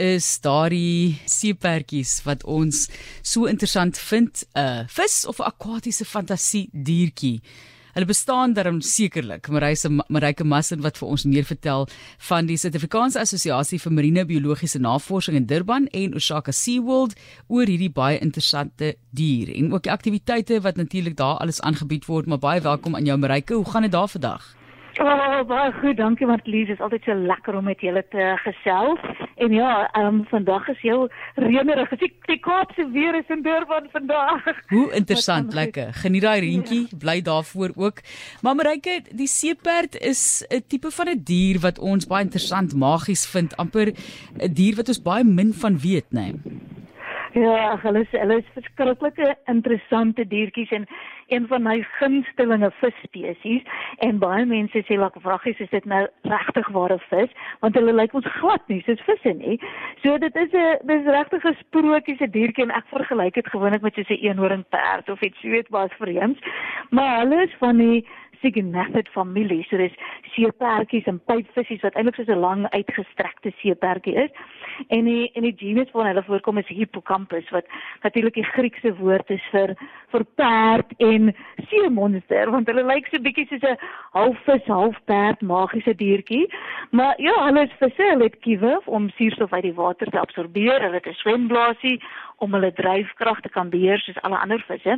is daardie seepertjies wat ons so interessant vind, 'n uh, vis of 'n akwatiese fantasie diertjie. Hulle bestaan daarom sekerlik. Marise Marike Massin wat vir ons meer vertel van die Suid-Afrikaanse Assosiasie vir Marine Biologiese Navorsing in Durban en Osaka SeaWorld oor hierdie baie interessante dier en ook die aktiwiteite wat natuurlik daar alles aangebied word. Maar baie welkom aan jou Marike. Hoe gaan dit daar vandag? Oh, baie goed, dankie Martlies. Dit is altyd so lekker om met julle te gesels. En ja, ehm um, vandag is heel reënerig. Die, die Kaapse weer is in Durban vandag. Hoe interessant, lekker. Geniet daai reentjie, ja. bly daarvoor ook. Maar Marike, die seeperd is 'n tipe van 'n dier wat ons baie interessant, magies vind, amper 'n dier wat ons baie min van weet, né? Nee. Ja, hulle is hulle is verskriklike interessante diertjies en een van my gunstelinge visspesies en baie mense sê like vraggies is dit nou regtig ware vis want hulle lyk ons glad nie soos visse nie. So dit is 'n dis regtig 'n sprokiese diertjie en ek vergelyk dit gewoonlik met so 'n eenhoringperd of iets weet baas vreemds. Maar hulle is van die Cygnetid familie. So dis seepertjies en pypvisies wat eintlik soos 'n lang uitgestrekte seepertjie is. En die en die genus waarna hulle voorkom is Hippocampus wat natuurlik die Griekse woord is vir vir perd en seemonster want hulle lyk so bietjie soos 'n halfvis, halfperd magiese diertjie. Maar ja, hulle is visse, hulle het kiewe om suurstof uit die water te absorbeer. Hulle het 'n swemblaasie om hulle dryfkrag te kan beheer soos alle ander visse.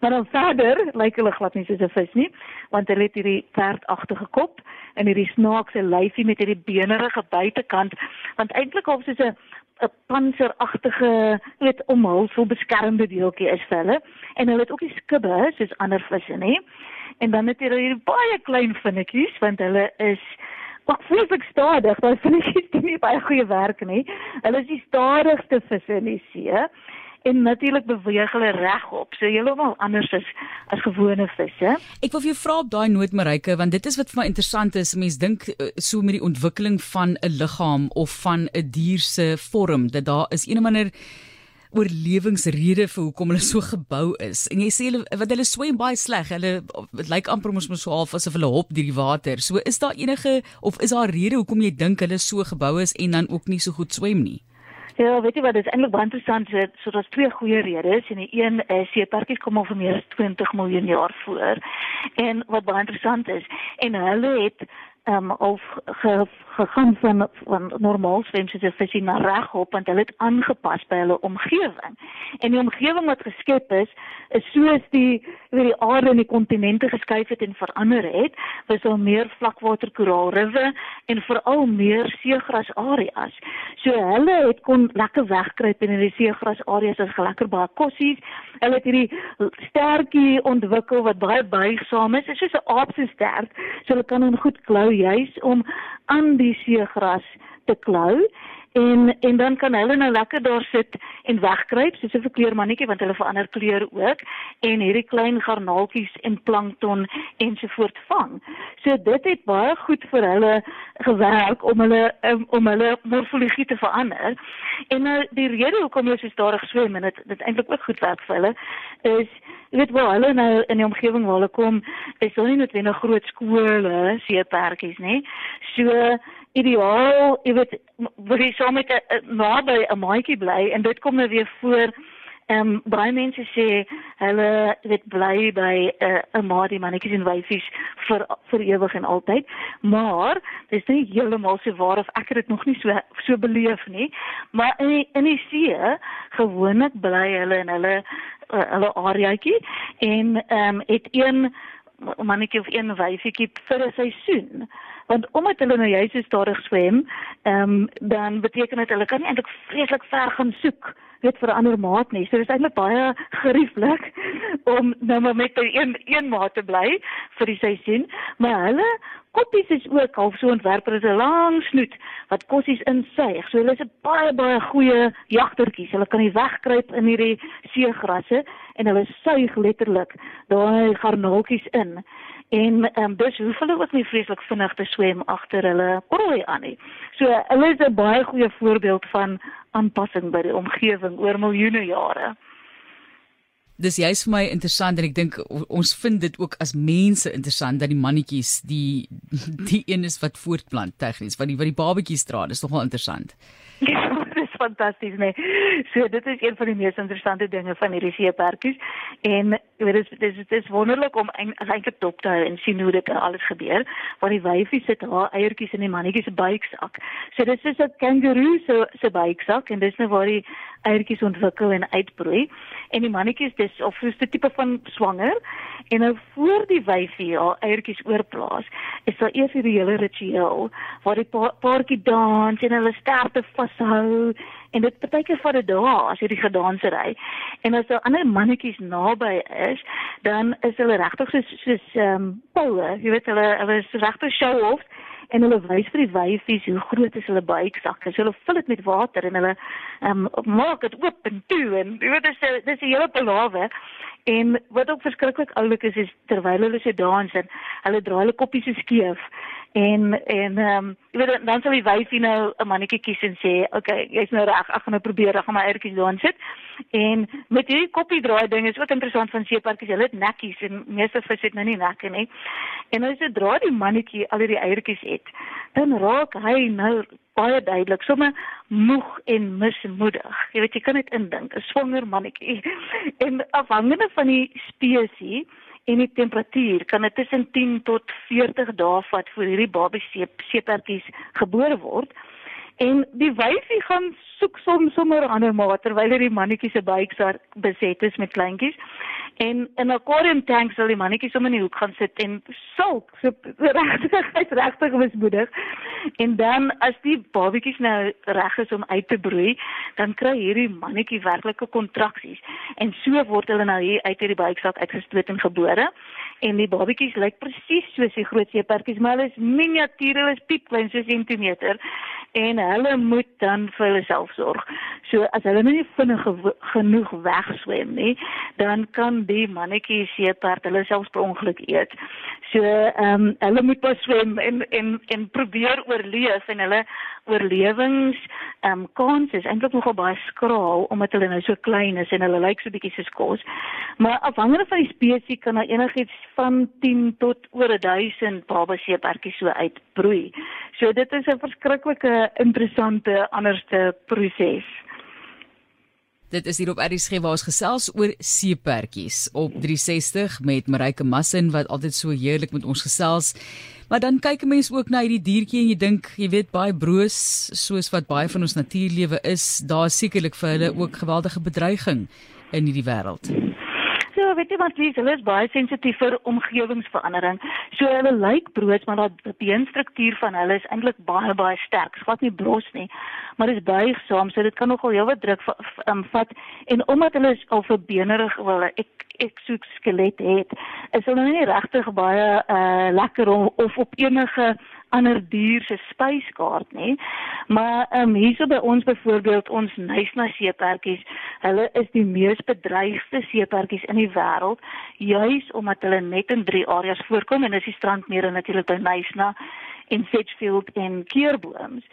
Maar dan verder lyk hulle glad nie soos 'n vis nie, want hulle het hierdie perdagtige kop en hierdie snaakse lyfie met hierdie benerige buitekant, want eintlik of soos 'n 'n panseragtige, weet omhulsel beskermende deeltjie is vir hulle en hulle het ook die skubbe soos ander visse, nê? En dan het hulle hierdie baie klein vinnetjies want hulle is Wat voel ek stadig, daai vinnetjies doen nie baie goeie werk nie. Hulle is die stadigste visse in die see en natuurlik beweeg hulle regop. So heeltemal anders as as gewone visse. Ek wil vir jou vra op daai noot Marike want dit is wat vir my interessant is. Mense dink eh, so met die ontwikkeling van 'n liggaam of van 'n dier se vorm dat daar is een of ander oorlewingsrede vir hoekom hulle so gebou is. En jy sê hulle wat hulle swem baie sleg. Hulle dit lyk amper mos so half asof hulle hop deur die water. So is daar enige of is daar rede hoekom jy dink hulle so gebou is en dan ook nie so goed swem nie? Ja, weet jy wat, dit is eintlik baie interessant. So, daar's twee goeie redes en die een is seeparkies kom al vir meer as 20 miljoen jaar voor. En wat baie interessant is, en hulle het ehm um, of ge, gegaan van van normaal swem soos 'n visie na regop want hulle het aangepas by hulle omgewing. En die omgewing wat geskep is, is soos die weet die aarde en die kontinente geskuif het en verander het, was daar meer vlakwater koraalriwe en veral meer seegras areas. So hulle het kon lekker wegkruip in hierdie seegras areas as lekker baie kossies. Hulle het hierdie stertjie ontwikkel wat baie buigsaam is, soos 'n aap se stert, so hulle kan in goed klou juis om aan die seegras te klou en en dan kan hulle nou lekker daar sit en wegkruip soos 'n kleurmannetjie want hulle verander kleur ook en hierdie klein garnaaltjies en plankton ensovoort vang. So dit het baie goed vir hulle gewerk om hulle um, om hulle morfologie te verander. En nou die rede hoekom hulle so stadig swem en dit dit eintlik ook goed werk vir hulle is jy weet waar hulle nou in die omgewing waar hulle kom is hulle nie noodwendig groot skole, seeperkies nie. So ideaal, jy weet, wil jy saam met 'n naby 'n maatjie bly en dit kom nou weer voor. Ehm um, baie mense sê hulle weet bly by 'n uh, 'n maatjie mannetjies en wyfies vir vir ewig en altyd. Maar dis nie heeltemal so waar of ek het dit nog nie so so beleef nie. Maar in die, in die see gewoonlik bly hulle in hulle uh, hulle areaatjie en ehm um, het een mannetjie of een wyfietjie vir 'n seisoen. Want omdat hulle nou juist so stadig swem, ehm um, dan beteken dit hulle kan nie eintlik vreeslik ver gaan soek weet vir 'n ander maat nie. So dit is eintlik baie gerieflik om nou maar met een een maat te bly vir die seisoen, maar hulle koppies is ook half so ontwerp dat 'n lang snoet wat kossies insuig. So hulle is 'n baie baie goeie jagtertjies. Hulle kan nie wegkruip in hierdie seegrasse en hulle suig letterlik daai garnaaltjies in. En um, dus hoef hulle ook nie vreeslik vinnig te swem agter hulle prooi aan nie. So hulle is 'n baie goeie voorbeeld van aanpassing by die omgewing oor miljoene jare dis juist vir my interessant en ek dink ons vind dit ook as mense interessant dat die mannetjies die die een is wat voortplant tegnies wat die wat die babetjies dra dis nogal interessant ja dis fantasties, nee. So dit is een van die mees interessante dinge van hierdie seeperkies en is dit is, dit is wonderlik om eintlik dop te hou en sien hoe dit alles gebeur. Waar die wyfie sit haar eiertjies in die mannetjie se buiksak. So dit is 'n kangaroo se se buiksak en dis nou waar die eiertjies ontwikkel en uitbroei. En die mannetjies dis of so 'n tipe van swanger. En nou voor die wyfie haar eiertjies oorplaas is daar eers hierdie hele ritueel waar die pa paartjie dans en hulle sterte vashou. En dit partykeer vat 'n dag as jy die gedansery. En as daar ander mannetjies naby is dan is hulle regtig soos soos ehm um, poue jy weet hulle hulle is regtig show off en hulle wys vir die wyfies hoe groot is hulle buiksakke. So hulle vul dit met water en hulle ehm um, maak dit oop en toe en jy weet dis dis 'n hele palawe. En wat ook verskriklik oulik is is terwyl hulle so dans en hulle draai hulle koppies so skeef en en ehm um, jy weet dan sal die wyfie nou 'n mannetjie kies en sê, "Oké, okay, jy's nou reg, ek gaan nou probeer, ek gaan my eiertjies daar sit." En met hierdie koppie draai ding is ook interessant van seeparkies, hulle het nekkies en meeste vis het nou nie nekke nie. En as jy dra die mannetjie al hierdie eiertjies het, dan raak hy nou baie duidelik, sommer moeg en mismoedig. Jy weet jy kan dit indink, 'n swanger mannetjie. En afhangende van die spesies en die temperatuur kan dit tussen 10 tot 40 dae vat voor hierdie babie seepertjies gebore word. En die wyfie gaan soek soms sommer ander maat terwyl hy die mannetjie se buik daar beset is met kleintjies. En in 'n aquarium tank sal die mannetjie sommer in die hoek gaan sit en sulk so regtig regtig mismoedig. En dan as die babatjies nou reg is om uit te broei, dan kry hierdie mannetjie werklike kontraksies en so word hulle nou hier uit hierdie buiksak uitgestoot en gebore. En die babatjies lyk presies soos die groot seepertjies, maar hulle is miniatuur, hulle is piepklein so sentimeter en hulle moet dan vir hulle self sorg. So as hulle nie vinnig genoeg wegswem nie, dan kan die mannetjie seeperd hulle selfs per ongeluk eet. So ehm um, hulle moet pas swem en en en probeer oorleef en hulle oorlewings ehm um, kans is eintlik nogal baie skraal omdat hulle nou so klein is en hulle lyk so bietjie soos kos. Maar afhangende van die spesies kan daar enigiets van 10 tot oor 1000 baba seepertjies so uitbroei. So dit is 'n verskriklike interessante anderste proses. Dit is hier op RSG waar ons gesels oor seepertjies op 360 met Marike Massin wat altyd so heerlik met ons gesels. Maar dan kyk 'n mens ook na hierdie diertjie en jy dink, jy weet baie broos soos wat baie van ons natuurlewe is, daar sekerlik vir hulle ook geweldige bedreiging in hierdie wêreld. So weet jy wat lees, hulle is baie sensitief vir omgewingsverandering. So hulle lyk broos, maar daardie beenstruktuur van hulle is eintlik baie baie sterk. Vat nie bros nie, maar dit is buigsaam, so dit kan nogal heelwat druk um, vat en omdat hulle al vir benerig wil ek ek soek skelet het, is hulle nie regtig baie uh lekker om, of op enige ander dier se spyskaart nê. Maar ehm um, hierso by ons byvoorbeeld ons Nysna seepertjies, hulle is die mees bedreigde seepertjies in die wêreld juis omdat hulle net in drie areas voorkom en dis die strandmeer en natuurlik by Nysna en Sedgefield en Keerbooms.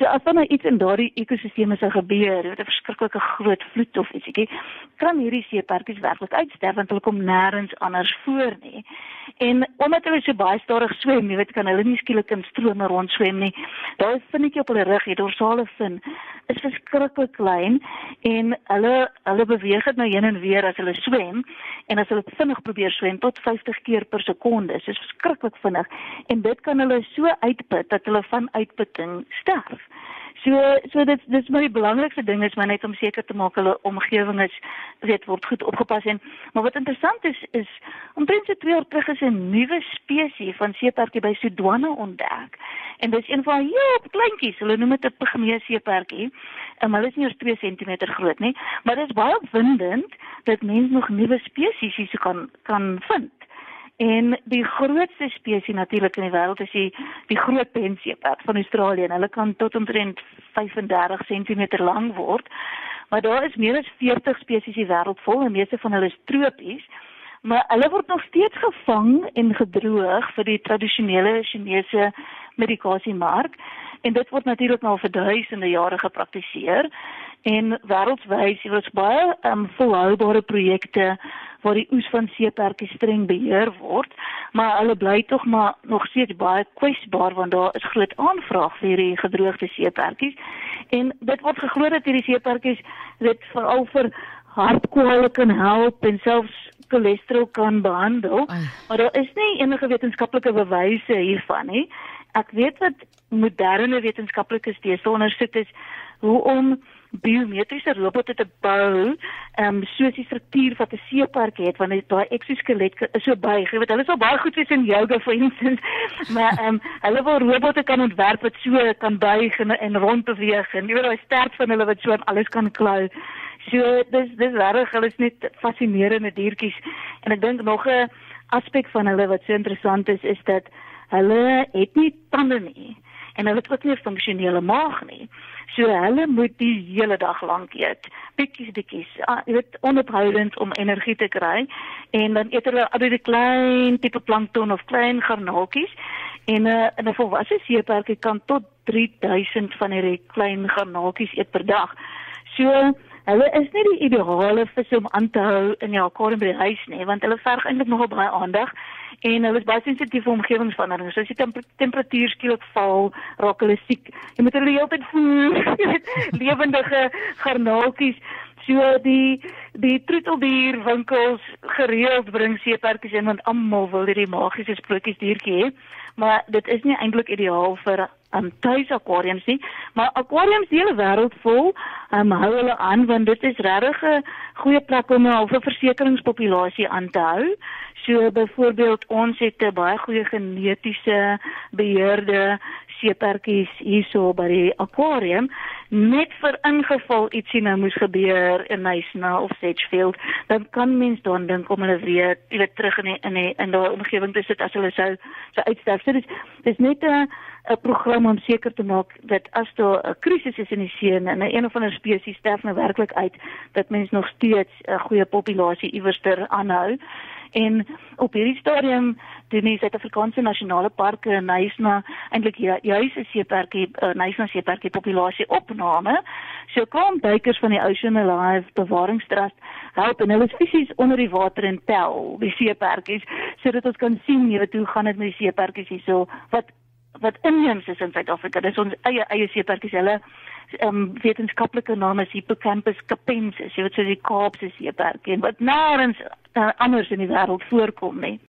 So as dan nou iets in daardie ekosisteme sou gebeur, met 'n verskriklike groot vloed of ietsiekie, kan hierdie seepertjies werklik uitsterf want hulle kom nêrens anders voor nie. En omdat hulle so baie stadig swem, jy weet kan hulle nie skielik in strome rond swem nie. Daar is vinnetjie op hulle rug, die dorsale fin is verskriklik klein en hulle hulle beweeg dit nou heen en weer as hulle swem en as hulle vinnig probeer swem tot 50 keer per sekonde. Dit is verskriklik vinnig en dit kan hulle so uitput dat hulle van uitputting sterf. So so dit dis maar die belangrikste ding is maar net om seker te maak hulle omgewing is weet word goed opgepas en maar wat interessant is is omtrent so 2 jaar terug is 'n nuwe spesies van seepertjie by Sudwana ontdek. En dis een van heel kleintjies, hulle noem dit 'n pygmee seepertjie. En hulle is nie eers 2 cm groot nie, maar dit is baie opwindend dat mense nog nuwe spesies hier kan kan vind. En die grootste spesies natuurlik in die wêreld is die die groot penseeperd van Australië hulle kan tot omtrent 35 cm lank word. Maar daar is meer as 40 spesies in die wêreld vol en meeste van hulle is tropies. Maar hulle word nog steeds gevang en gedroog vir die tradisionele Chinese medikasiemark en dit word natuurlik nou vir duisende jare gepraktiseer En wêreldwyd is daar baie um, volhoubare projekte waar die oes van seeperkies streng beheer word, maar hulle bly tog maar nog steeds baie kwesbaar want daar is groot aanvraag vir hierdie gedroogde seeperkies. En dit word geglo dat hierdie seeperkies dit veral vir hartkwale kan help en selfs cholesterol kan behandel, Ay. maar daar is nie enige wetenskaplike bewyse hiervan nie. Ek weet wat moderne wetenskaplikes steeds ondersoek is hoe om biometriese robotte te bou, ehm um, soos die struktuur wat 'n seepark het wanneer daai eksoskelet is so buig. Jy weet hulle is al baie goed wees in yoga vir instance, maar ehm um, hulle wil robotte kan ontwerp wat so kan buig en, en rond beweeg en jy weet daai sterk van hulle wat so aan alles kan klou. So dis dis regtig hulle is net fascinerende diertjies en ek dink nog 'n aspek van hulle wat so interessant is is dat hulle het nie tande nie en hulle het ook nie 'n funksionele maag nie. So hulle moet die hele dag lank eet. Bietjies bietjies. Ah, jy weet onophoudend om energie te kry en dan eet hulle al die klein tipe plankton of klein garnaltjies en 'n uh, eh, 'n volwasse seeperkie kan tot 3000 van hierdie klein garnaltjies eet per dag. So Hulle is nie die ideale vis om aan te hou in jou akwarium by die huis nie, want hulle verg eintlik nogal baie aandag en hulle is baie sensitief vir omgewingsverandering. So as die temp temperatuur skielik val, raak hulle siek. Jy moet hulle heeltyd voer, lewendige garnaaltjies. So die die troeteldier winkels gereeld bring seeperkies in want almal wil hierdie magiese sprokies diertjie hê. Maar dit is nie eintlik ideaal vir um, tuis aquariums nie, maar aquariums die hele wêreld vol, um, hou hulle aan want dit is regtig 'n goeie plek om 'n halfe versekeringspopulasie aan te hou. So byvoorbeeld ons het 'n baie goeie genetiese beheerde seeperkies hierso by die aquarium net vir ingeval ietsie nou moes gebeur in Nysna of Sedgefield dan kan mens dan dink om hulle weer weer terug in die, in die, in daai omgewing te sit as hulle sou sou uitsterf. So dis dis net 'n 'n program om seker te maak dat as daar 'n krisis is in die see en 'n een of ander spesies sterf nou werklik uit dat mens nog steeds 'n goeie populasie iewers ter aanhou. En op hierdie stadium doen die Suid-Afrikaanse Nasionale Parke en Nysna eintlik juis 'n seeperkie uh, Nysna seeperkie populasie opname. So kom duikers van die Ocean Alive Bewaringstrust help en hulle is fisies onder die water en tel die seeperkies sodat ons kan sien jy weet hoe gaan dit met die seeperkies hierso wat wat inheems is in Suid-Afrika. Dis ons eie eie seeperkies. Hulle um, wetenskaplike naam is Hippocampus capensis. Jy weet so die Kaapse seeperkie en wat nêrens uh, anders in die wêreld voorkom nie.